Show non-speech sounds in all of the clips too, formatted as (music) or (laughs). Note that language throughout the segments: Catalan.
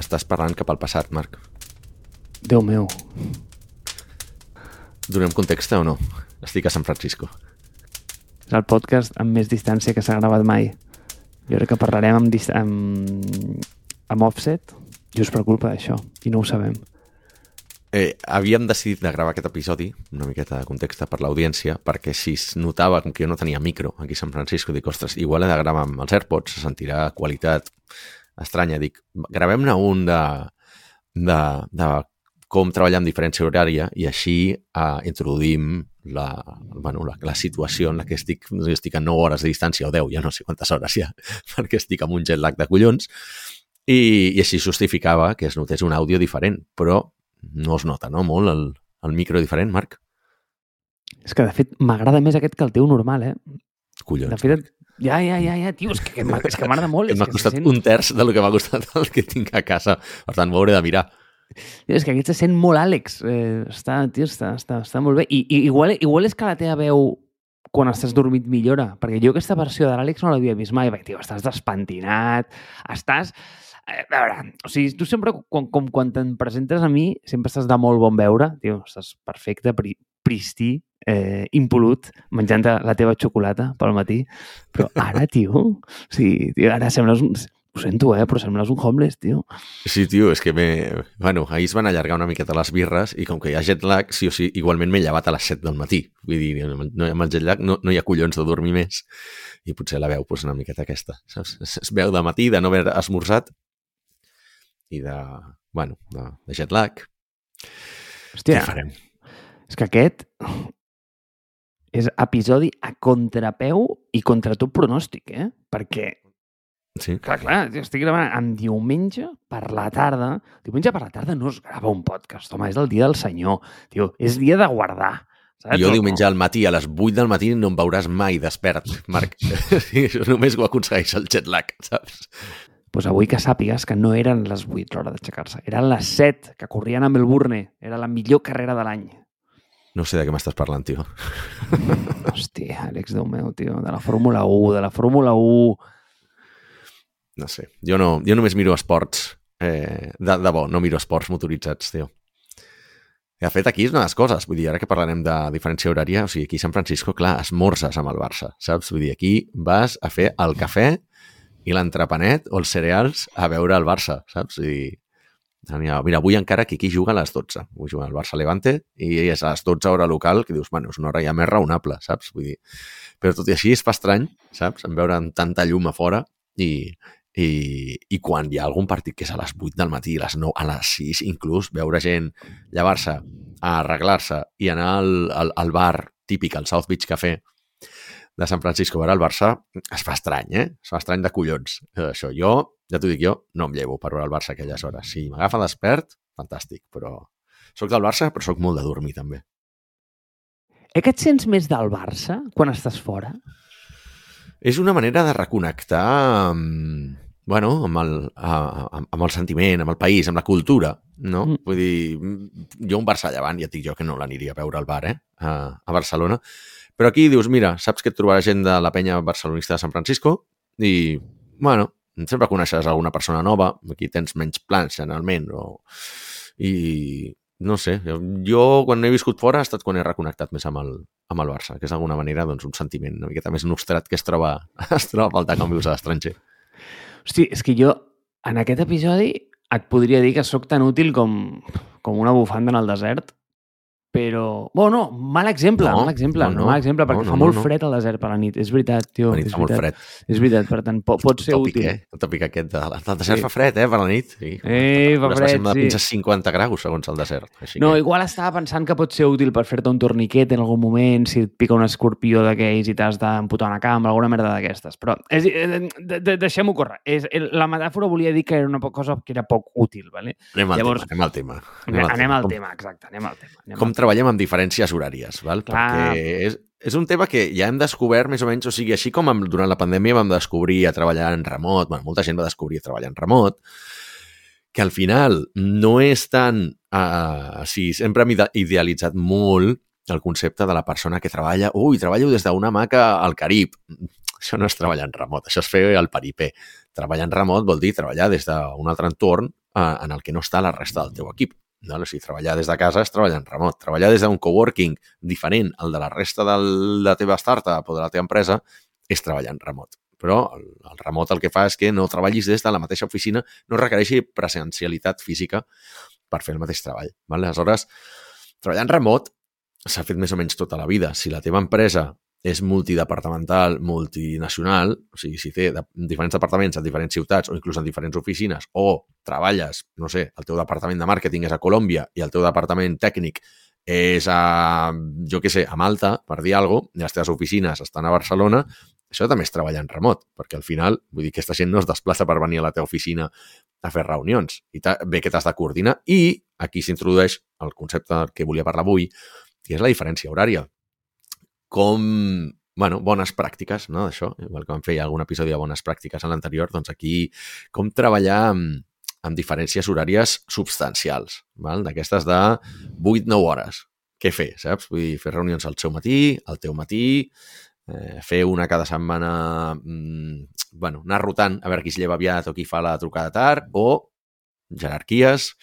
estàs parlant cap al passat, Marc. Déu meu. Donem context o no? Estic a San Francisco. És el podcast amb més distància que s'ha gravat mai. Jo crec que parlarem amb, amb, amb offset just per culpa d'això, i no ho sabem. Eh, havíem decidit de gravar aquest episodi, una miqueta de context per l'audiència, perquè si es notava que jo no tenia micro aquí a San Francisco, dic, ostres, igual he de gravar amb els AirPods, se sentirà qualitat estranya. Dic, gravem-ne un de, de, de com treballar amb diferència horària i així eh, introduïm la, bueno, la, la situació en la que estic, estic a 9 hores de distància o 10, ja no sé quantes hores ja, (laughs) perquè estic amb un jet lag de collons i, i així justificava que es notés un àudio diferent, però no es nota, no? Molt el, el micro diferent, Marc. És que, de fet, m'agrada més aquest que el teu normal, eh? Collons. De fet, ja, ja, ja, ja, tio, és que, és que m'agrada molt. (laughs) m'ha costat se sent, un terç del que m'ha costat el que tinc a casa. Per tant, m'ho hauré de mirar. és que aquest se sent molt Àlex. Eh, està, tio, està, està, està molt bé. I, i igual, igual és que la teva veu quan estàs dormit millora, perquè jo aquesta versió de l'Àlex no l'havia vist mai, perquè, tio, estàs despentinat, estàs... A veure, o sigui, tu sempre, com, com quan te'n presentes a mi, sempre estàs de molt bon veure, tio, estàs perfecte, pri, pristí, eh, impolut, menjant la teva xocolata pel matí, però ara, tio, o sigui, tio, ara sembles un... Ho sento, eh, però sembles un homeless, tio. Sí, tio, és que me... Bueno, ahir es van allargar una miqueta les birres i com que hi ha jet lag, sí o sí, igualment m'he llevat a les 7 del matí. Vull dir, no, amb el jet lag no, no hi ha collons de dormir més i potser la veu pues, una miqueta aquesta, saps? Es, es veu de matí, de no haver esmorzat i de, bueno, de, de jet lag. Hòstia, Què farem? és que aquest és episodi a contrapeu i contra tot pronòstic, eh? Perquè, Sí. clar, clar, jo estic gravant en diumenge per la tarda. Diumenge per la tarda no es grava un podcast, home, és el dia del senyor. Tio, és dia de guardar. Saps? Jo diumenge al matí, a les 8 del matí, no em veuràs mai despert, Marc. (laughs) Sí, això només ho aconsegueix el jet lag, saps? pues avui que sàpigues que no eren les 8 l'hora d'aixecar-se, eren les 7 que corrien a Melbourne. Era la millor carrera de l'any. No sé de què m'estàs parlant, tio. (laughs) Hòstia, Àlex, Déu meu, tio, de la Fórmula 1, de la Fórmula 1... No sé. Jo, no, jo només miro esports. Eh, de, de bo, no miro esports motoritzats, tio. De fet, aquí és una de les coses. Vull dir, ara que parlarem de diferència horària, o sigui, aquí a San Francisco, clar, esmorzes amb el Barça, saps? Vull dir, aquí vas a fer el cafè i l'entrepanet o els cereals a veure el Barça, saps? Dir, mira, avui encara que aquí juga a les 12. Avui juga el Barça-Levante i és a les 12 hora local, que dius, bueno, és una hora ja més raonable, saps? Vull dir, però tot i així es fa estrany, saps? En veure tanta llum a fora i, i, i quan hi ha algun partit que és a les 8 del matí, a les 9, a les 6 inclús, veure gent llevar-se, arreglar-se i anar al, al, al bar típic, al South Beach Café de San Francisco a veure el Barça, es fa estrany, eh? Es fa estrany de collons. Això, jo, ja t'ho dic jo, no em llevo per veure el Barça a aquelles hores. Si m'agafa despert, fantàstic, però... Soc del Barça, però sóc molt de dormir, també. Eh que et sents més del Barça quan estàs fora? És una manera de reconnectar amb, bueno, amb, el, amb, amb el sentiment, amb el país, amb la cultura, no? Mm. Mm. Vull dir, jo un Barça llevant, ja et dic jo que no l'aniria a veure al bar, eh? A, a Barcelona. Però aquí dius, mira, saps que et trobarà gent de la penya barcelonista de San Francisco i, bueno, sempre coneixes alguna persona nova, aquí tens menys plans, generalment, o... i no sé, jo, quan he viscut fora ha estat quan he reconnectat més amb el, amb el Barça, que és d'alguna manera doncs, un sentiment una miqueta més nostrat que es troba, (laughs) es troba faltar quan vius a l'estranger. Hosti, és que jo, en aquest episodi, et podria dir que sóc tan útil com, com una bufanda en el desert, però... Bueno, no, mal exemple, No, mal exemple, no, no, no. mal exemple, perquè No, fa no, molt no. fred al desert per la nit. És veritat, tio. La nit és fa molt veritat. fred. És veritat, per tant, po pot ser tòpic, útil. eh? El tòpic aquest de, del desert Sí. fa fred, eh, per la nit. Sí. Eh, fa fred, de sí. fins a 50 graus, segons el desert. Així No, que... igual estava pensant que pot ser útil per fer-te un torniquet en algun moment, si et pica un escorpió d'aquells i t'has d'amputar una cama, alguna merda d'aquestes. Però és, eh, de, de, deixem-ho córrer. És, el- la metàfora volia dir que era una cosa que era poc útil. Vale? Anem al Llavors- tema, anem al tema. Anem, anem al tema, exacte, anem al tema. Anem Com. Treballem amb diferències horàries, val? Clar. Perquè és, és un tema que ja hem descobert més o menys, o sigui, així com amb, durant la pandèmia vam descobrir a treballar en remot, bueno, molta gent va descobrir a treballar en remot, que al final no és tan... Uh, sí, sempre hem ide- idealitzat molt el concepte de la persona que treballa, ui, treballo des d'una hamaca al Carib. Això no és treballar en remot, això és fer el peripé. Treballar en remot vol dir treballar des d'un altre entorn eh, en el que no està la resta del teu equip. No? O sigui, treballar des de casa és treballar en remot. Treballar des d'un coworking diferent al de la resta de la teva startup o de la teva empresa és treballar en remot. Però el, el remot el que fa és que no treballis des de la mateixa oficina, no requereixi presencialitat física per fer el mateix treball. Val? Aleshores, treballar en remot s'ha fet més o menys tota la vida. Si la teva empresa és multidepartamental, multinacional, o sigui, si té de, diferents departaments en diferents ciutats o inclús en diferents oficines, o treballes, no sé, el teu departament de màrqueting és a Colòmbia i el teu departament tècnic és a, jo què sé, a Malta, per dir alguna cosa, i les teves oficines estan a Barcelona, això també és treballar en remot, perquè al final, vull dir, aquesta gent no es desplaça per venir a la teva oficina a fer reunions. I bé que t'has de coordinar. I aquí s'introdueix el concepte que volia parlar avui, que és la diferència horària com bueno, bones pràctiques, no, d'això, igual que vam fer algun episodi de bones pràctiques en l'anterior, doncs aquí com treballar amb, amb diferències horàries substancials, d'aquestes de 8-9 hores. Què fer, saps? Vull dir, fer reunions al seu matí, al teu matí, eh, fer una cada setmana, mm, bueno, anar rotant a veure qui es lleva aviat o qui fa la trucada tard, o jerarquies,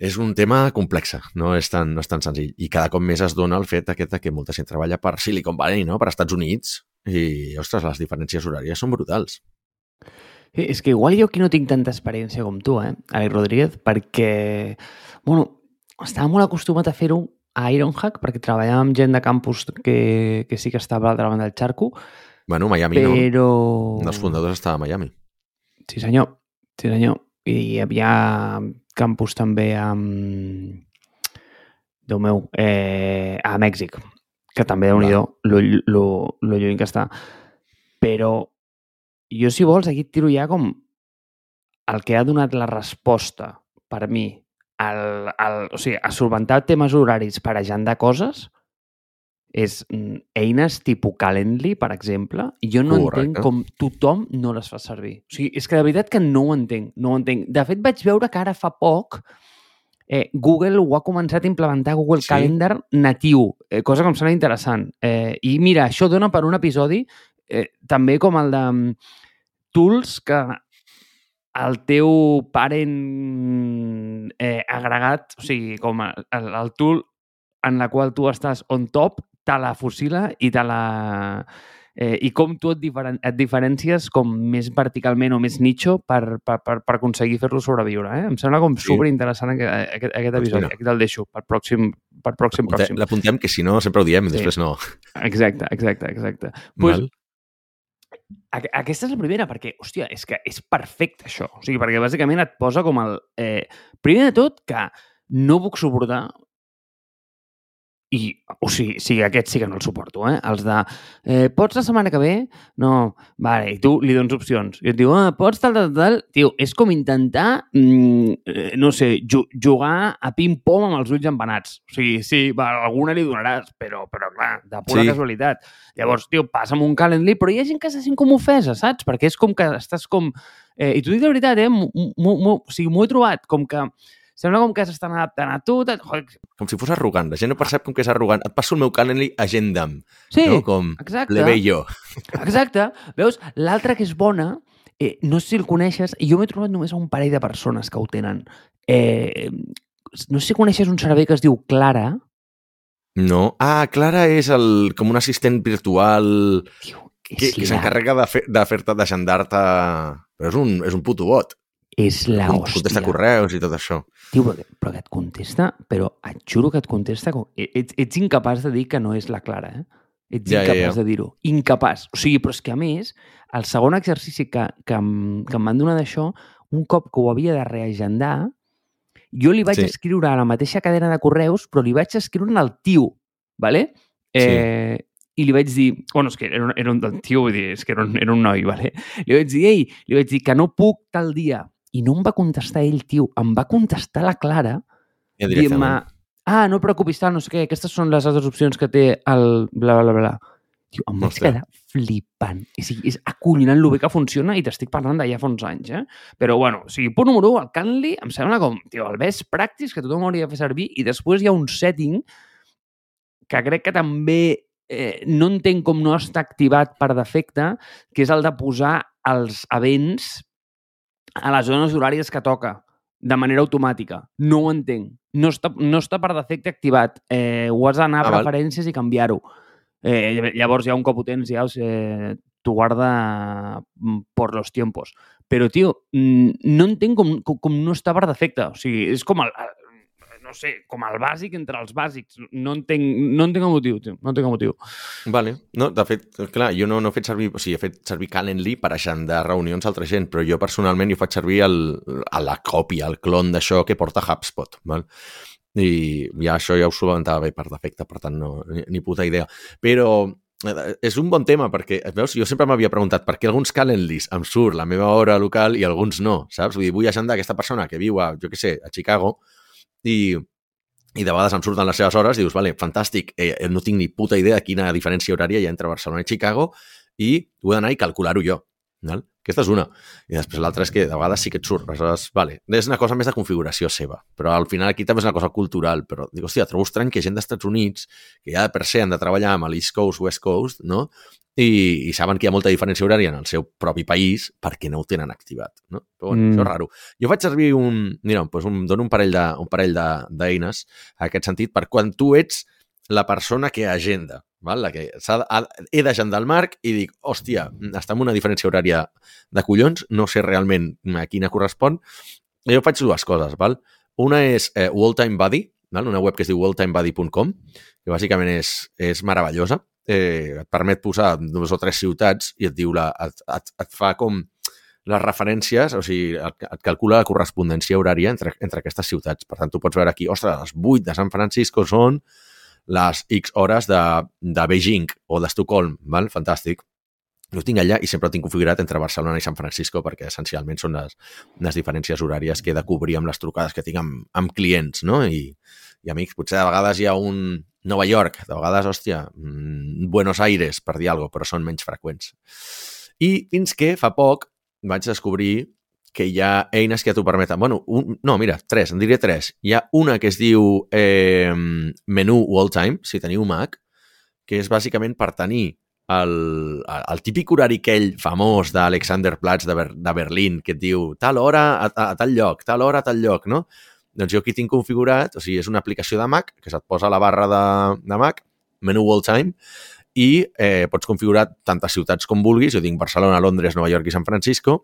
és un tema complex, no és, tan, no és tan senzill. I cada cop més es dona el fet aquest que molta gent treballa per Silicon Valley, no? per Estats Units, i, ostres, les diferències horàries són brutals. Sí, és que igual jo aquí no tinc tanta experiència com tu, eh, Alex Rodríguez, perquè, bueno, estava molt acostumat a fer-ho a Ironhack, perquè treballava amb gent de campus que, que sí que estava a l'altra banda del xarco. Bueno, Miami però... no. Un dels fundadors estava a Miami. Sí, senyor. Sí, senyor. I hi havia campus també amb... Déu meu, eh, a Mèxic, que també, déu nhi lo, lo, lo lluny que està. Però jo, si vols, aquí tiro ja com el que ha donat la resposta per mi al, al, o sigui, a solventar temes horaris per agendar coses és mm, eines tipus Calendly, per exemple, i jo no Correcte. entenc com tothom no les fa servir. O sigui, és que de veritat que no ho entenc, no ho entenc. De fet, vaig veure que ara fa poc eh, Google ho ha començat a implementar Google sí. Calendar natiu, eh, cosa que em sembla interessant. Eh, I mira, això dona per un episodi eh, també com el de mm, tools que el teu parent eh, agregat, o sigui, com el, el tool en la qual tu estàs on top, te la fusila i te la... Eh, I com tu et, diferen et diferències com més verticalment o més nicho per, per, per, per aconseguir fer-lo sobreviure. Eh? Em sembla com sí. superinteressant aquest, aquest, aquest episodi. Pues Aquí te'l deixo per pròxim, per pròxim, pròxim. L'apuntem, que si no sempre ho diem, sí. després no. Exacte, exacte, exacte. Pues, aquesta és la primera, perquè, hòstia, és que és perfecte això. O sigui, perquè bàsicament et posa com el... Eh, primer de tot, que no puc suportar i, o sigui, sí, aquest sí que no el suporto, eh? Els de, eh, pots la setmana que ve? No, vale, i tu li dones opcions. I et diu, ah, pots tal, tal, tal. Tio, és com intentar, mm, eh, no sé, ju jugar a ping-pong amb els ulls empanats. O sigui, sí, va, alguna li donaràs, però, però clar, de pura sí. casualitat. Llavors, tio, passa'm un Calendly, però hi ha gent que se sent com ofesa, saps? Perquè és com que estàs com... Eh, I t'ho dic de veritat, eh? M -m -m o sigui, m'ho he trobat com que Sembla com que s'estan adaptant a tu. Joder. Com si fos arrogant. La gent no percep com que és arrogant. Et passo el meu Calendly, agenda'm. Sí, no? com exacte. jo. Exacte. Veus? L'altra que és bona, eh, no sé si el coneixes, i jo m'he trobat només a un parell de persones que ho tenen. Eh, no sé si coneixes un servei que es diu Clara. No. Ah, Clara és el, com un assistent virtual Tio, que, que s'encarrega de fer-te, fer d'agendar-te... Però és un, és un puto bot és la hòstia. Contesta correus i tot això. Tio, però, però que et contesta, però et juro que et contesta... Com... E, ets, ets incapaç de dir que no és la Clara, eh? Ets ja, incapaç ja, ja. de dir-ho. Incapaç. O sigui, però és que a més, el segon exercici que, que, em, que em van donar d'això, un cop que ho havia de reagendar, jo li vaig sí. escriure a la mateixa cadena de correus, però li vaig escriure al tio, ¿vale? Eh, sí. I li vaig dir, bueno, és que era un, era un tio, vull dir, és que era un, era un noi, ¿vale? Li vaig dir, ei, li vaig dir que no puc tal dia, i no em va contestar ell, tio, em va contestar la Clara ja, dient-me, ah, no preocupis tal, no sé què, aquestes són les altres opcions que té el bla, bla, bla. Tio, em vaig quedar flipant. Sigui, és acollonant el bé que funciona i t'estic parlant d'allà fa uns anys, eh? Però, bueno, o sigui, punt número 1, el Canly em sembla com, tio, el best practice que tothom hauria de fer servir i després hi ha un setting que crec que també eh, no entenc com no està activat per defecte, que és el de posar els events a les zones horàries que toca de manera automàtica. No ho entenc. No està, no està per defecte activat. Eh, ho has d'anar a Ah, val. preferències i canviar-ho. Eh, llavors, ja un cop ho tens, ja eh, t'ho guarda mm, por los tiempos. Però, tio, no entenc com, com, com no està per defecte. O sigui, és com el no sé, com el bàsic entre els bàsics. No entenc, no entenc el motiu, tio. No entenc el motiu. Vale. No, de fet, clar, jo no, no he fet servir, o sigui, he fet servir Calendly per agendar reunions a altra gent, però jo personalment jo faig servir el, a la còpia, el clon d'això que porta HubSpot, val? I ja això ja ho solventava bé per defecte, per tant, no, ni, ni puta idea. Però eh, és un bon tema perquè, veus, jo sempre m'havia preguntat per què alguns Calendlys em surt la meva hora local i alguns no, saps? Vull dir, vull agendar aquesta persona que viu a, jo què sé, a Chicago i, i de vegades em surten les seves hores i dius, vale, fantàstic, eh, no tinc ni puta idea de quina diferència horària hi ha entre Barcelona i Chicago i ho he d'anar i calcular-ho jo. Val? Aquesta és una. I després l'altra és que de vegades sí que et surt. Aleshores, vale, és una cosa més de configuració seva. Però al final aquí també és una cosa cultural. Però dic, hòstia, trobo estrany que gent dels Estats Units, que ja per se han de treballar amb l'East Coast, West Coast, no? I, i saben que hi ha molta diferència horària en el seu propi país perquè no ho tenen activat. No? Però bueno, Mm. mm. això és raro. Jo faig servir un... Mira, doncs un, dono un parell de, un parell de- d'eines en aquest sentit per quan tu ets la persona que agenda, val? la que ha, he d'agendar el Marc i dic, hòstia, està en una diferència horària de collons, no sé realment a quina correspon. Jo faig dues coses, val? Una és eh, World Time Buddy, val? una web que es diu worldtimebuddy.com, que bàsicament és, és meravellosa. Eh, et permet posar dues o tres ciutats i et diu la, et, et, et fa com les referències, o sigui, et, et calcula la correspondència horària entre, entre aquestes ciutats. Per tant, tu pots veure aquí, ostres, les 8 de San Francisco són les X hores de, de Beijing o d'Estocolm, val? Fantàstic. Jo tinc allà i sempre ho tinc configurat entre Barcelona i San Francisco perquè essencialment són les, les diferències horàries que he de cobrir amb les trucades que tinc amb, amb clients no? I, i amics. Potser de vegades hi ha un Nova York, de vegades, hòstia, mm, Buenos Aires, per dir alguna cosa, però són menys freqüents. I fins que fa poc vaig descobrir que hi ha eines que t'ho permeten. Bueno, un, no, mira, tres, en diré tres. Hi ha una que es diu eh, Menú Wall Time, si teniu Mac, que és bàsicament per tenir el, el típic horari aquell famós d'Alexander Platz de, Ber, de Berlín, que et diu tal hora a, a, a tal lloc, tal hora a tal lloc, no? Doncs jo aquí tinc configurat, o sigui, és una aplicació de Mac que se't posa a la barra de, de Mac, Menú Wall Time, i eh, pots configurar tantes ciutats com vulguis, jo tinc Barcelona, Londres, Nova York i San Francisco,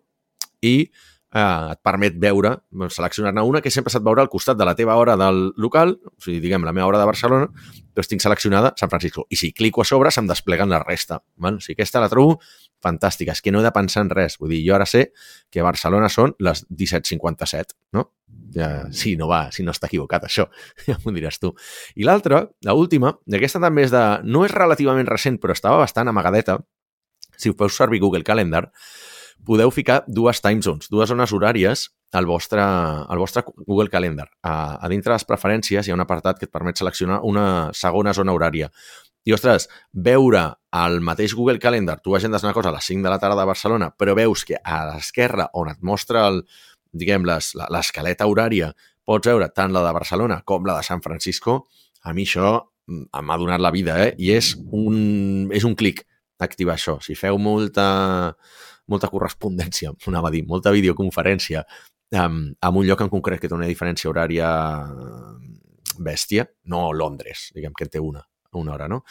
i eh, et permet veure, seleccionar-ne una que sempre se't veurà al costat de la teva hora del local, o sigui, diguem, la meva hora de Barcelona, doncs tinc seleccionada San Francisco. I si clico a sobre, se'm despleguen la resta. Val? O sigui, aquesta la trobo fantàstica. És que no he de pensar en res. Vull dir, jo ara sé que a Barcelona són les 17.57, no? Ja, sí, no va, si no està equivocat, això. (laughs) Ja m'ho diràs tu. I l'altra, la última, i aquesta també és de... No és relativament recent, però estava bastant amagadeta. Si us feu servir Google Calendar, podeu ficar dues time zones, dues zones horàries al vostre, al vostre Google Calendar. A, a dintre de les preferències hi ha un apartat que et permet seleccionar una segona zona horària. I, ostres, veure al mateix Google Calendar, tu agendes una cosa a les 5 de la tarda de Barcelona, però veus que a l'esquerra, on et mostra el, diguem, l'escaleta horària, pots veure tant la de Barcelona com la de San Francisco, a mi això mm, m'ha donat la vida, eh? I és un, és un clic activar això. Si feu molta, molta correspondència, (laughs) anava a dir, molta videoconferència amb, amb un lloc en concret que té una diferència horària bèstia, no Londres, diguem que en té una, una hora, no?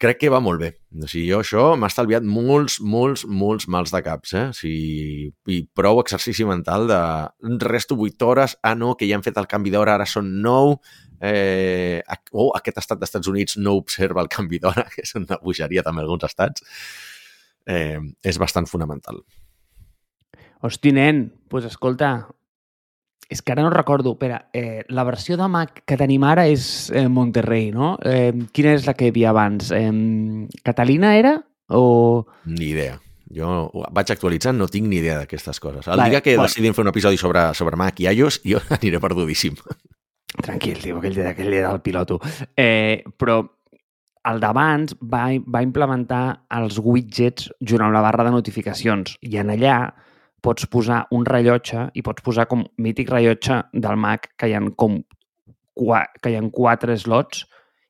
Crec que va molt bé. O sigui, jo això m'ha estalviat molts, molts, molts mals de caps, eh? O sigui, i prou exercici mental de resto 8 hores, ah no, que ja han fet el canvi d'hora, ara són 9, eh, ac- oh, aquest estat dels Estats Units no observa el canvi d'hora, (laughs) que és una bogeria també alguns estats, eh, és bastant fonamental. Hosti, nen, doncs pues escolta, és que ara no recordo, espera, eh, la versió de Mac que tenim ara és eh, Monterrey, no? Eh, quina és la que hi havia abans? Eh, Catalina era? O... Ni idea. Jo vaig actualitzant, no tinc ni idea d'aquestes coses. El Vale, dia que bueno. decidim fer un episodi sobre, sobre Mac i iOS, jo (laughs) aniré perdudíssim. Tranquil, tio, aquell, dia- aquell dia del piloto. Eh, però el d'abans va, va implementar els widgets junt amb la barra de notificacions i en allà pots posar un rellotge i pots posar com mític rellotge del Mac que hi ha com que hi ha quatre slots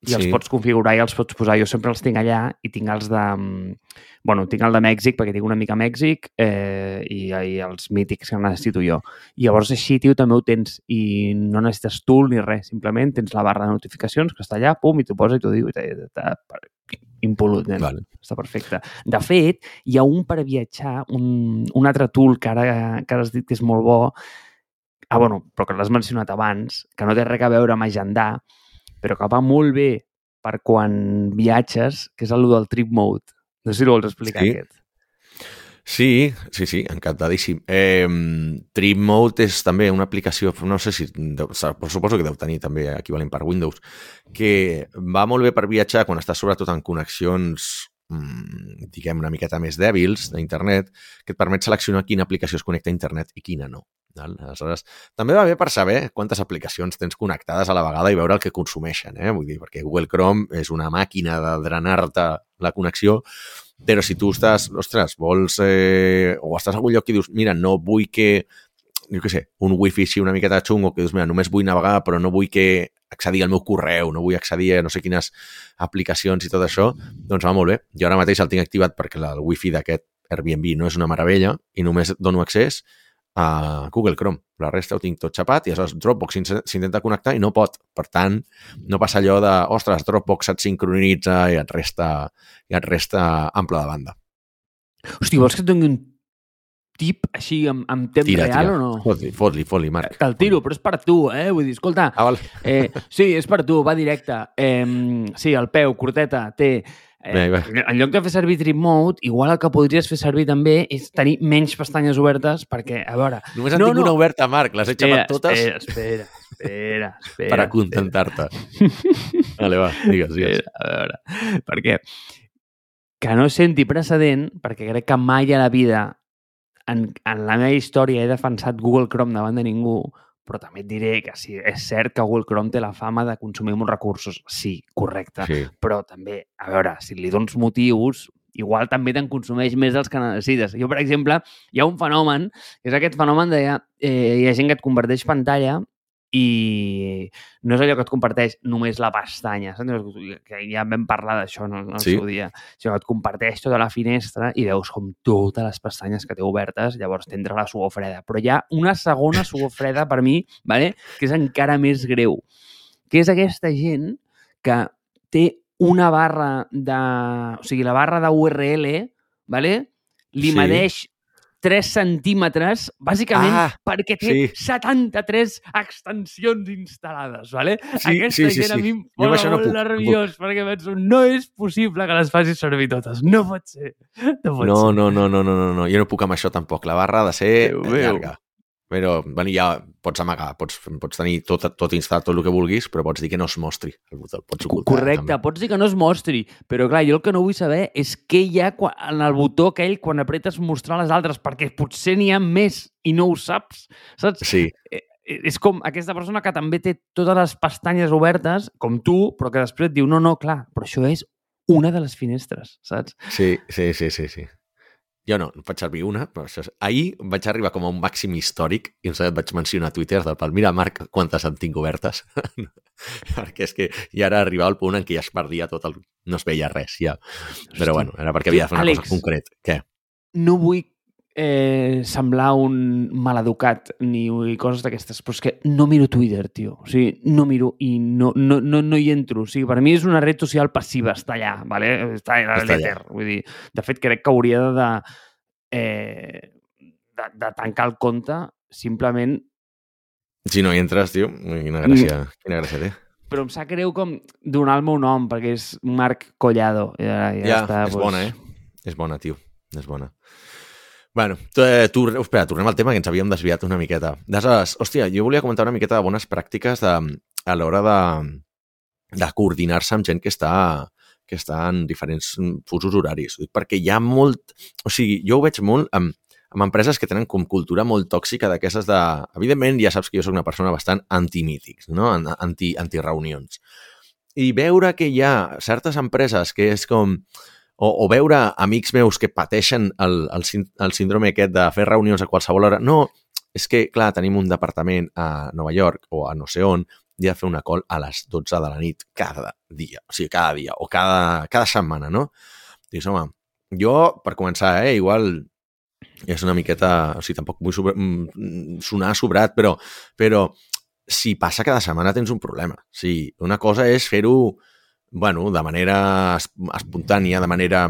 i els Sí. pots configurar i els pots posar. Jo sempre els tinc allà i tinc els de... mm, Bueno, tinc el de Mèxic perquè tinc una mica a Mèxic eh, i, i els mítics que necessito jo. I llavors així, tio, també ho tens i no necessites tool ni res. Simplement tens la barra de notificacions que està allà, pum, i t'ho posa i t'ho diu i impolut, nen. Vale. Està perfecte. De fet, hi ha un per viatjar, un, un altre tool que ara, que ara has dit que és molt bo, ah, bueno, però que l'has mencionat abans, que no té res a veure amb agendar, però que va molt bé per quan viatges, que és el del trip mode. No sé si el vols explicar, Sí. aquest. Sí, sí, sí, encantadíssim. Eh, Trip Mode és també una aplicació, no sé si, però suposo que deu tenir també equivalent per Windows, que va molt bé per viatjar quan estàs sobretot en connexions mm, diguem, una miqueta més dèbils d'internet, que et permet seleccionar quina aplicació es connecta a internet i quina no. Val? Aleshores, també va bé per saber quantes aplicacions tens connectades a la vegada i veure el que consumeixen, eh? Vull dir, perquè Google Chrome és una màquina de drenar-te la connexió, però si tu estàs, ostres, vols, eh, o estàs a algun lloc i dius, mira, no vull que, jo què sé, un wifi així una miqueta xungo, que dius, mira, només vull navegar, però no vull que accedir al meu correu, no vull accedir a no sé quines aplicacions i tot això, doncs va molt bé. Jo ara mateix el tinc activat perquè el wifi d'aquest Airbnb no és una meravella i només dono accés a Google Chrome. La resta ho tinc tot xapat i aleshores Dropbox s'in- s'intenta connectar i no pot. Per tant, no passa allò de, ostres, Dropbox et sincronitza i et resta, i et resta ample de banda. Hosti, vols que et doni un tip així en, en temps Tira, real tira. o no? Fot-li, fot-li, fot-li, Marc. Te'l tiro, però és per tu, eh? Vull dir, escolta, Ah, val. Eh, sí, és per tu, va directe. Eh, sí, el peu, curteta, té... Eh, en lloc de fer servir Trip Mode, igual el que podries fer servir també és tenir menys pestanyes obertes perquè, a veure... Només en No, tinc no. una oberta, Marc. Les he xapat totes espera, espera, espera, (laughs) espera. per acontentar-te. (laughs) Vale, va, digues, digues. Espera, a veure, perquè que no senti precedent, perquè crec que mai a la vida en, en la meva història he defensat Google Chrome davant de ningú, però també et diré que sí, és cert que Google Chrome té la fama de consumir molts recursos. Sí, correcte. Sí. Però també, a veure, si li dones motius, igual també te'n consumeix més dels que necessites. Jo, per exemple, hi ha un fenomen, que és aquest fenomen de eh, hi ha gent que et converteix pantalla i no és allò que et comparteix només la pestanya, saps? que ja vam parlar d'això en el, Sí. seu dia, sinó que et comparteix tota la finestra i veus com totes les pestanyes que té obertes, llavors t'entra la suor freda. Però hi ha una segona suor freda per mi, vale? que és encara més greu, que és aquesta gent que té una barra de... O sigui, la barra de URL, vale? li Sí. medeix 3 centímetres, bàsicament Ah, perquè té sí. 73 extensions instal·lades, vale? Sí, Aquesta sí, sí, gent a sí. mi em posa això no molt puc, nerviós, perquè penso, no és possible que les facis servir totes. No pot ser. No pot No, ser. no, no, no, no, no, no. Jo no puc amb això tampoc. La barra ha de ser Déu meu. llarga. Però, bueno, ja pots amagar, pots, pots tenir tot, tot instal·lat, tot el que vulguis, però pots dir que no es mostri. El, el pots ocultar. Correcte, també. pots dir que no es mostri, però clar, jo el que no vull saber és què hi ha quan, en el botó aquell quan apretes mostrar les altres, perquè potser n'hi ha més i no ho saps, saps? Sí, Eh, És com aquesta persona que també té totes les pestanyes obertes, com tu, però que després et diu, no, no, clar, però això és una de les finestres, saps? sí, sí, sí, sí, sí. Jo no, en faig servir una, però això és... ahir vaig arribar com a un màxim històric i em vaig mencionar a Twitter del pal, mira, Marc, quantes en tinc obertes. (laughs) perquè és que ja ara arribava al punt en què ja es perdia tot el... no es veia res, ja. Però Hosti. bueno, era perquè havia de fer una Àlex. cosa concret. Què? No vull eh, semblar un maleducat ni coses d'aquestes, però és que no miro Twitter, tio. O sigui, no miro i no, no, no, no hi entro. O sigui, per mi és una red social passiva, està allà, vale? està allà Està allà. Vull dir, de fet, crec que hauria de, eh, de, de tancar el compte simplement Si no hi entres, tio, quina gràcia, quina gràcia té. però em sap greu com donar el meu nom, perquè és Marc Collado. Ja, ja, Ja, està, és doncs. bona, eh? És bona, tio. És bona. Bueno, tu, eh, tu, espera, tornem al tema que ens havíem desviat una miqueta. Aleshores, hòstia, jo volia comentar una miqueta de bones pràctiques de, a l'hora de, de coordinar-se amb gent que està, que està en diferents fusos horaris. Perquè hi ha molt... O sigui, jo ho veig molt amb, amb empreses que tenen com cultura molt tòxica d'aquestes de... Evidentment, ja saps que jo sóc una persona bastant anti-mítics, no? An- Anti, anti-reunions. I veure que hi ha certes empreses que és com o, o veure amics meus que pateixen el, el, el síndrome aquest de fer reunions a qualsevol hora. No, és que, clar, tenim un departament a Nova York o a no sé on i he de fer una call a les 12 de la nit cada dia, o sigui, cada dia, o cada, cada setmana, no? Dius, home, jo, per començar, eh, igual és una miqueta... O sigui, tampoc vull sobre, mm, sonar sobrat, però, però si passa cada setmana tens un problema. O sigui, una cosa és fer-ho bueno, de manera espontània, de manera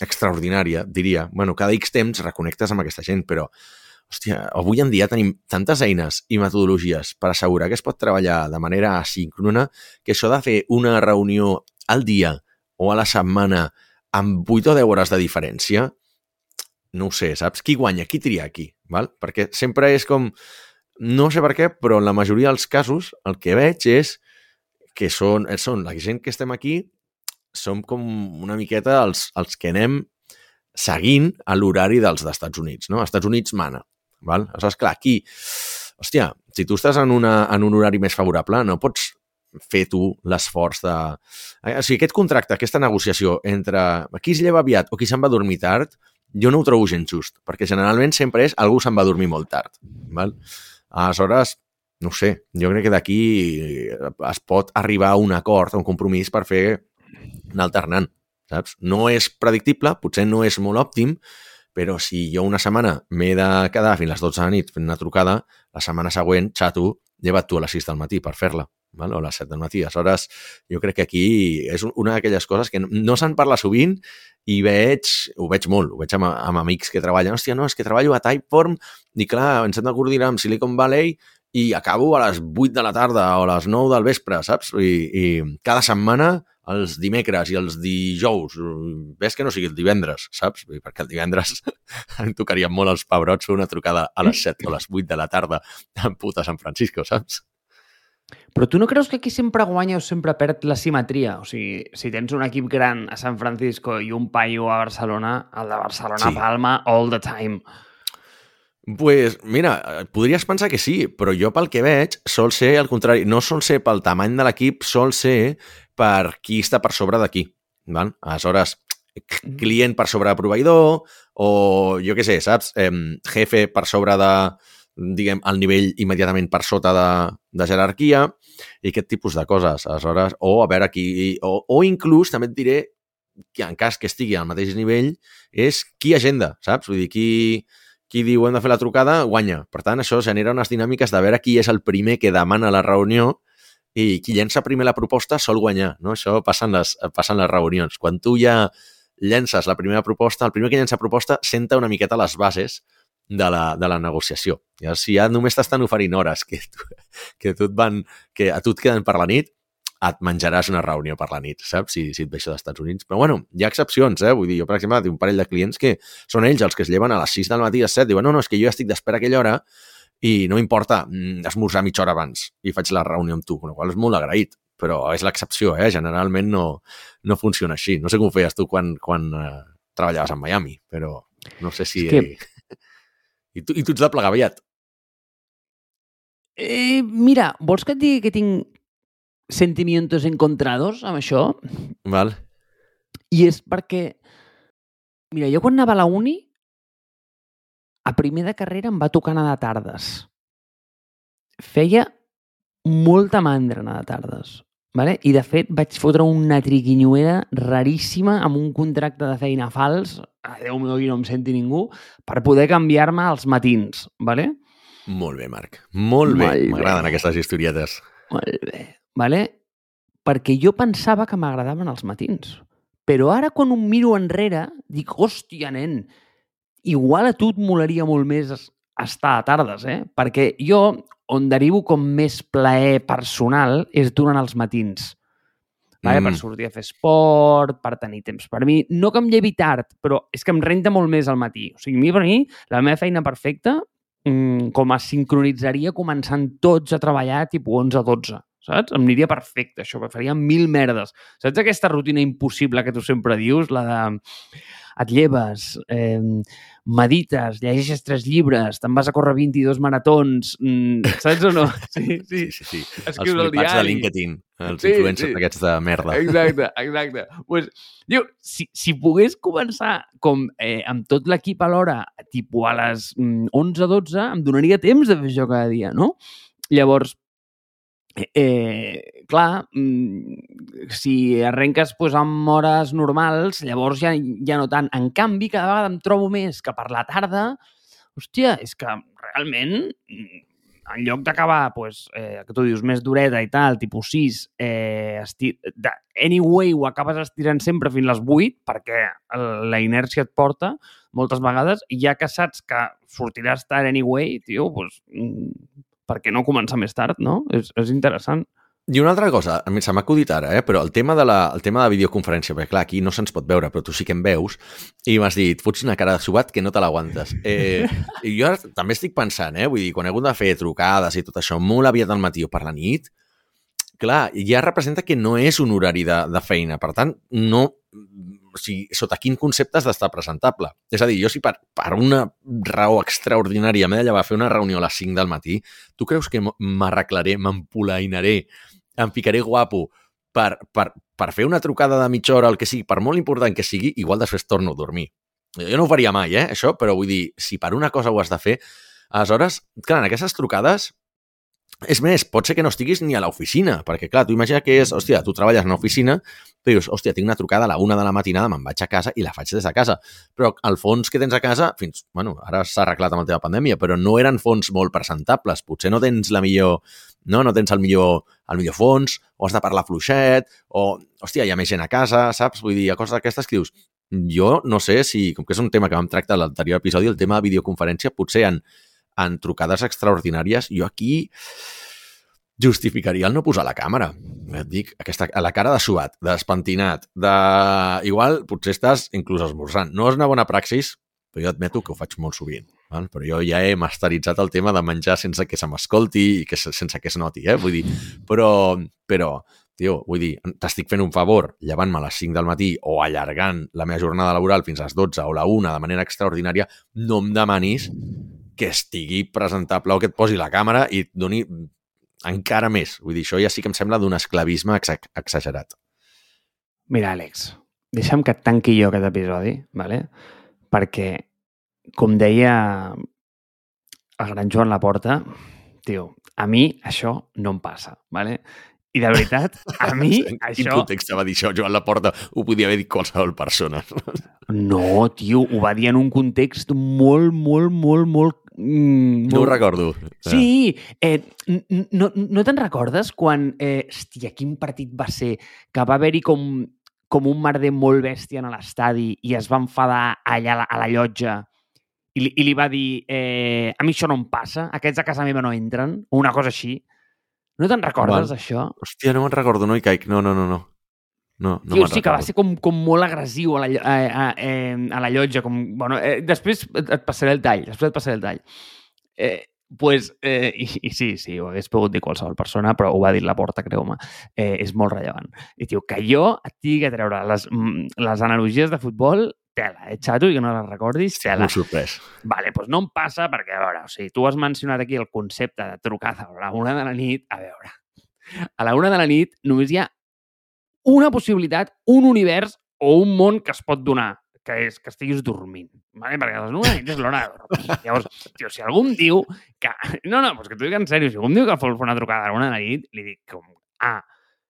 extraordinària, diria. Bueno, cada X temps reconnectes amb aquesta gent, però hòstia, avui en dia tenim tantes eines i metodologies per assegurar que es pot treballar de manera asíncrona que això de fer una reunió al dia o a la setmana amb 8 o 10 hores de diferència, no ho sé, saps? Qui guanya? Qui tria aquí? Val? Perquè sempre és com... No sé per què, però en la majoria dels casos el que veig és que són, són la gent que estem aquí som com una miqueta els, els que anem seguint a l'horari dels d'Estats Units, no? Estats Units mana, val? Aleshores, clar, aquí, hòstia, si tu estàs en, una, en un horari més favorable, no pots fer tu l'esforç de... O sigui, aquest contracte, aquesta negociació entre qui es lleva aviat o qui se'n va dormir tard, jo no ho trobo gens just, perquè generalment sempre és algú se'n va dormir molt tard. Val? Aleshores, no sé, jo crec que d'aquí es pot arribar a un acord, a un compromís per fer anar alternant, saps? No és predictible, potser no és molt òptim, però si jo una setmana m'he de quedar fins les 12 de la nit fent una trucada, la setmana següent, xato, lleva't tu a les 6 del matí per fer-la, val? o a les 7 del matí. Aleshores, jo crec que aquí és una d'aquelles coses que no se'n parla sovint i veig, ho veig molt, ho veig amb, amb amics que treballen. Hòstia, no, és que treballo a Typeform i clar, ens hem de coordinar amb Silicon Valley i acabo a les 8 de la tarda o a les 9 del vespre, saps? I, i cada setmana els dimecres i els dijous, ves que no sigui el divendres, saps? Perquè el divendres (laughs) em tocarien molt els pebrots fer una trucada a les 7 o a les 8 de la tarda en puta San Francisco, saps? Però tu no creus que aquí sempre guanya o sempre perd la simetria? O sigui, si tens un equip gran a San Francisco i un paio a Barcelona, el de Barcelona sí. palma all the time. Pues, mira, podries pensar que sí, però jo pel que veig sol ser al contrari. No sol ser pel tamany de l'equip, sol ser per qui està per sobre d'aquí. Aleshores, client per sobre de proveïdor o, jo què sé, saps? Eh, jefe per sobre de, diguem, el nivell immediatament per sota de, de jerarquia i aquest tipus de coses. Aleshores, o a veure qui... O, o inclús, també et diré, que en cas que estigui al mateix nivell, és qui agenda, saps? Vull dir, qui, qui diu hem de fer la trucada, guanya. Per tant, això genera unes dinàmiques de veure qui és el primer que demana la reunió i qui llença primer la proposta sol guanyar. No? Això passa en, les, passa en les reunions. Quan tu ja llences la primera proposta, el primer que llença proposta senta una miqueta les bases de la, de la negociació. I si ja només t'estan oferint hores que, tu, que, tu et van, que a tu et queden per la nit, et menjaràs una reunió per la nit, saps? Si, si et ve això dels Estats Units. Però bueno, hi ha excepcions, eh? Vull dir, jo, per exemple, tinc un parell de clients que són ells els que es lleven a les 6 del matí a les 7, diuen, no, no, és que jo ja estic d'espera aquella hora i no m'importa mm, esmorzar mitja hora abans i faig la reunió amb tu, amb la qual és molt agraït, però és l'excepció, eh? Generalment no, no funciona així. No sé com ho feies tu quan, quan eh, treballaves a Miami, però no sé si... Que... (laughs) I, tu, I tu ets de plegar aviat. Eh, mira, vols que et digui que tinc sentimientos encontrados amb això. Val. I és perquè, mira, jo quan anava a la uni, a primer de carrera em va tocar anar de tardes. Feia molta mandra anar de tardes. Vale? I, de fet, vaig fotre una triquinyuera raríssima amb un contracte de feina fals, a Déu meu, no em senti ningú, per poder canviar-me als matins. Vale? Molt bé, Marc. Molt bé. M'agraden aquestes historietes. Molt bé vale? perquè jo pensava que m'agradaven els matins. Però ara, quan em miro enrere, dic, hòstia, nen, igual a tu et molaria molt més estar a tardes, eh? Perquè jo, on derivo com més plaer personal és durant els matins. Vale? Mm. Per sortir a fer esport, per tenir temps per mi. No que em llevi tard, però és que em renta molt més al matí. O sigui, a mi, per mi, la meva feina perfecta mm, com es sincronitzaria començant tots a treballar tipus 11 a 12 saps? Em aniria perfecte, això, faria mil merdes. Saps aquesta rutina impossible que tu sempre dius, la de et lleves, eh, medites, llegeixes tres llibres, te'n vas a córrer 22 maratons, mm, saps o no? (laughs) Sí, sí. sí, sí, sí. Escrius els flipats de LinkedIn, els sí, influencers sí. aquests de merda. Exacte, exacte. pues, diu, si, si pogués començar com eh, amb tot l'equip a l'hora, tipus a les mm, 11-12, em donaria temps de fer això cada dia, no? Llavors, eh, clar, mm, si arrenques pues, amb hores normals, llavors ja, ja no tant. En canvi, cada vegada em trobo més que per la tarda, hòstia, és que realment mm, en lloc d'acabar, pues, eh, que tu dius, més dureta i tal, tipus 6, eh, esti... de, anyway, ho acabes estirant sempre fins les 8 perquè la inèrcia et porta moltes vegades i ja que saps que sortiràs tard anyway, tio, pues, mm, per què no començar més tard, no? És, és interessant. I una altra cosa, a mi se m'ha acudit ara, eh? però el tema, de la, el tema de la videoconferència, perquè clar, aquí no se'ns pot veure, però tu sí que em veus, i m'has dit, fots una cara de subat que no te l'aguantes. (laughs) Eh, I jo també estic pensant, eh? vull dir, quan he hagut de fer trucades i tot això molt aviat al matí o per la nit, clar, ja representa que no és un horari de, de feina, per tant, no o sigui, sota quin concepte has d'estar presentable. És a dir, jo si per, per una raó extraordinària m'he de llevar a fer una reunió a les 5 del matí, tu creus que m'arreglaré, m'empolainaré, em ficaré guapo per, per, per fer una trucada de mitja hora, el que sigui, per molt important que sigui, igual després torno a dormir. Jo no ho faria mai, eh, això, però vull dir, si per una cosa ho has de fer, aleshores, clar, en aquestes trucades és més, pot ser que no estiguis ni a l'oficina, perquè, clar, tu imagina que és, hòstia, tu treballes en una oficina, però dius, hòstia, tinc una trucada a la una de la matinada, me'n vaig a casa i la faig des de casa. Però al fons que tens a casa, fins, bueno, ara s'ha arreglat amb la teva pandèmia, però no eren fons molt presentables. Potser no tens la millor, no, no tens el millor, el millor fons, o has de parlar fluixet, o, hòstia, hi ha més gent a casa, saps? Vull dir, hi ha coses d'aquestes que dius, jo no sé si, com que és un tema que vam tractar a l'anterior episodi, el tema de videoconferència, potser en en trucades extraordinàries, jo aquí justificaria el no posar la càmera. Et dic, aquesta, a la cara de suat, despentinat, de... Igual, potser estàs inclús esmorzant. No és una bona praxis, però jo admeto que ho faig molt sovint. Val? Però jo ja he masteritzat el tema de menjar sense que se m'escolti i que sense que es noti, eh? Vull dir, però, però tio, vull dir, t'estic fent un favor llevant-me a les 5 del matí o allargant la meva jornada laboral fins a les 12 o la 1 de manera extraordinària, no em demanis que estigui presentable o que et posi la càmera i et doni encara més. Vull dir, això ja sí que em sembla d'un esclavisme ex exagerat. Mira, Àlex, deixa'm que et tanqui jo aquest episodi, ¿vale? perquè, com deia el gran Joan Laporta, tio, a mi això no em passa, ¿vale? I de veritat, a (laughs) mi en això... quin context va dir això? Joan Laporta ho podia haver dit qualsevol persona. No, tio, ho va dir en un context molt, molt, molt, molt... Mm, No ho recordo. Sí, eh, no, no te'n recordes quan, eh, hòstia, quin partit va ser que va haver-hi com, com un merder molt bèstia a l'estadi i es va enfadar allà a la, a la llotja i li, i li va dir eh, a mi això no em passa, aquests a casa meva no entren, o una cosa així. No te'n recordes, Val. això? Hòstia, no me'n recordo, no hi caic. No, no, no, no. No, no Tio, sí que va ser com, com molt agressiu a la, a, a, eh, a la llotja. Com, bueno, eh, després et, passaré el tall, després et passaré el tall. Eh, pues, eh, i, I sí, sí, ho hagués pogut dir qualsevol persona, però ho va dir la porta, creu-me. Eh, és molt rellevant. I tio, que jo et tingui que treure les, mm, les analogies de futbol, tela, eh, xato, i que no les recordis, tela. Molt sorprès. Vale, doncs no em passa perquè, a veure, o sigui, tu has mencionat aquí el concepte de trucada a la una de la nit. A veure, a la una de la nit només hi ha una possibilitat, un univers o un món que es pot donar, que és que estiguis dormint. Vale? Perquè a les 9 de la nit és l'hora de dormir. Llavors, tio, si algú em diu que... (laughs) No, no, doncs que t'ho dic en sèrio. Si algú em diu que fer una trucada a la de la nit, li dic com, ah,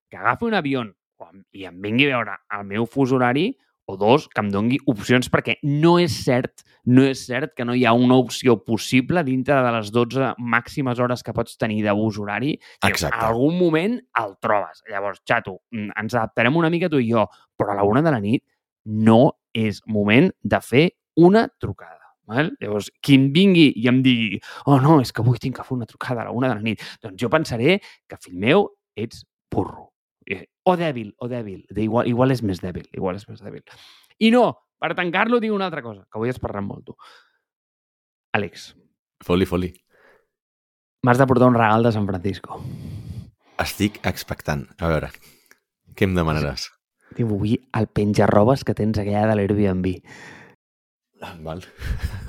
que agafi un avió i em vingui a veure el meu fus horari o dos, que em dongui opcions, perquè no és cert, no és cert que no hi ha una opció possible dintre de les 12 màximes hores que pots tenir de bus horari. que Exacte. En algun moment el trobes. Llavors, xato, mm, ens adaptarem una mica tu i jo, però a la una de la nit no és moment de fer una trucada. Val? Llavors, qui em vingui i em digui oh no, és que avui tinc que fer una trucada a la una de la nit, doncs jo pensaré que, fill meu, ets burro. Eh, O dèbil, o dèbil. De igual, igual és més dèbil, igual és més dèbil. I no, per tancar-lo, dic una altra cosa, que avui has parlat molt, tu. Àlex, Foli, foli. m'has de portar un regal de San Francisco. Estic expectant. A veure, què em demanaràs? Tio, vull el penjarrobes que tens allà de l'Airbnb. Val.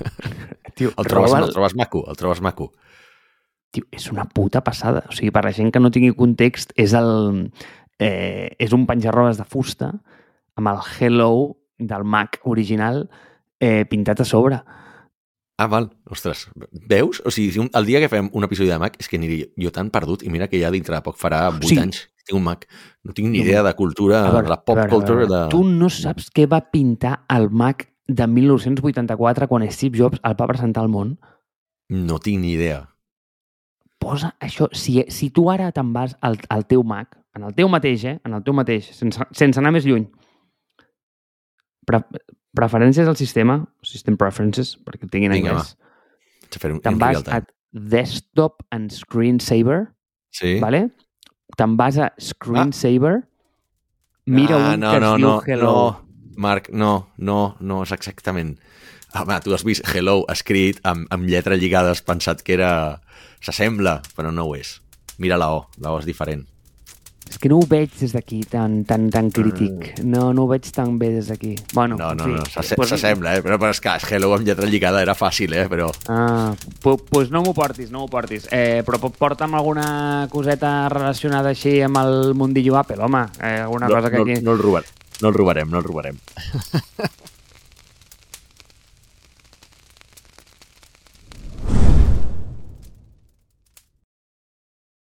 (laughs) Tio, El trobes, roba'l. el trobes maco, el trobes maco. Tio, és una puta passada. O sigui, per la gent que no tingui context, és el... Eh, és un penjarrobes de fusta amb el Hello del Mac original eh, pintat a sobre. Ah, val. Ostres, veus? O sigui, si un, el dia que fem un episodi de Mac és que aniré jo tan perdut i mira que ja dintre de poc farà 8 Sí. anys que tinc un Mac. No tinc ni idea de cultura, A veure, la pop a veure, a culture veure. de... Tu no saps què va pintar el Mac de 1984 quan Steve Jobs el va presentar al món? No tinc ni idea. Posa això... Si, si tu ara te'n vas al, al teu Mac, en el teu mateix, eh? En el teu mateix, sense, sense anar més lluny. Pre preferències del sistema, System Preferences, perquè ho tinguin en Vinga, anglès. Te'n vas a Desktop and Screensaver, Sí? ¿vale? Te'n vas a Screensaver, mira ah, un no, que es no, diu no, Hello. no, Marc, no, no, no és exactament. Home, tu has vist Hello escrit amb, amb lletra lligada, has pensat que era... S'assembla, però no ho és. Mira la O, la O és diferent. És que no ho veig des d'aquí tan, tan, tan crític. No, no ho veig tan bé des d'aquí. Bueno, No, no, fi, no, s'asse- pues- s'assembla, eh? Però, però és que Hello amb lletra lligada era fàcil, eh? Però... Ah, doncs pues no m'ho portis, no m'ho portis. Eh, però po- porta'm alguna coseta relacionada així amb el mundillo Apple, home. Eh, alguna no, cosa que no, aquí... no el robarem. No el robarem, no el robarem. (laughs)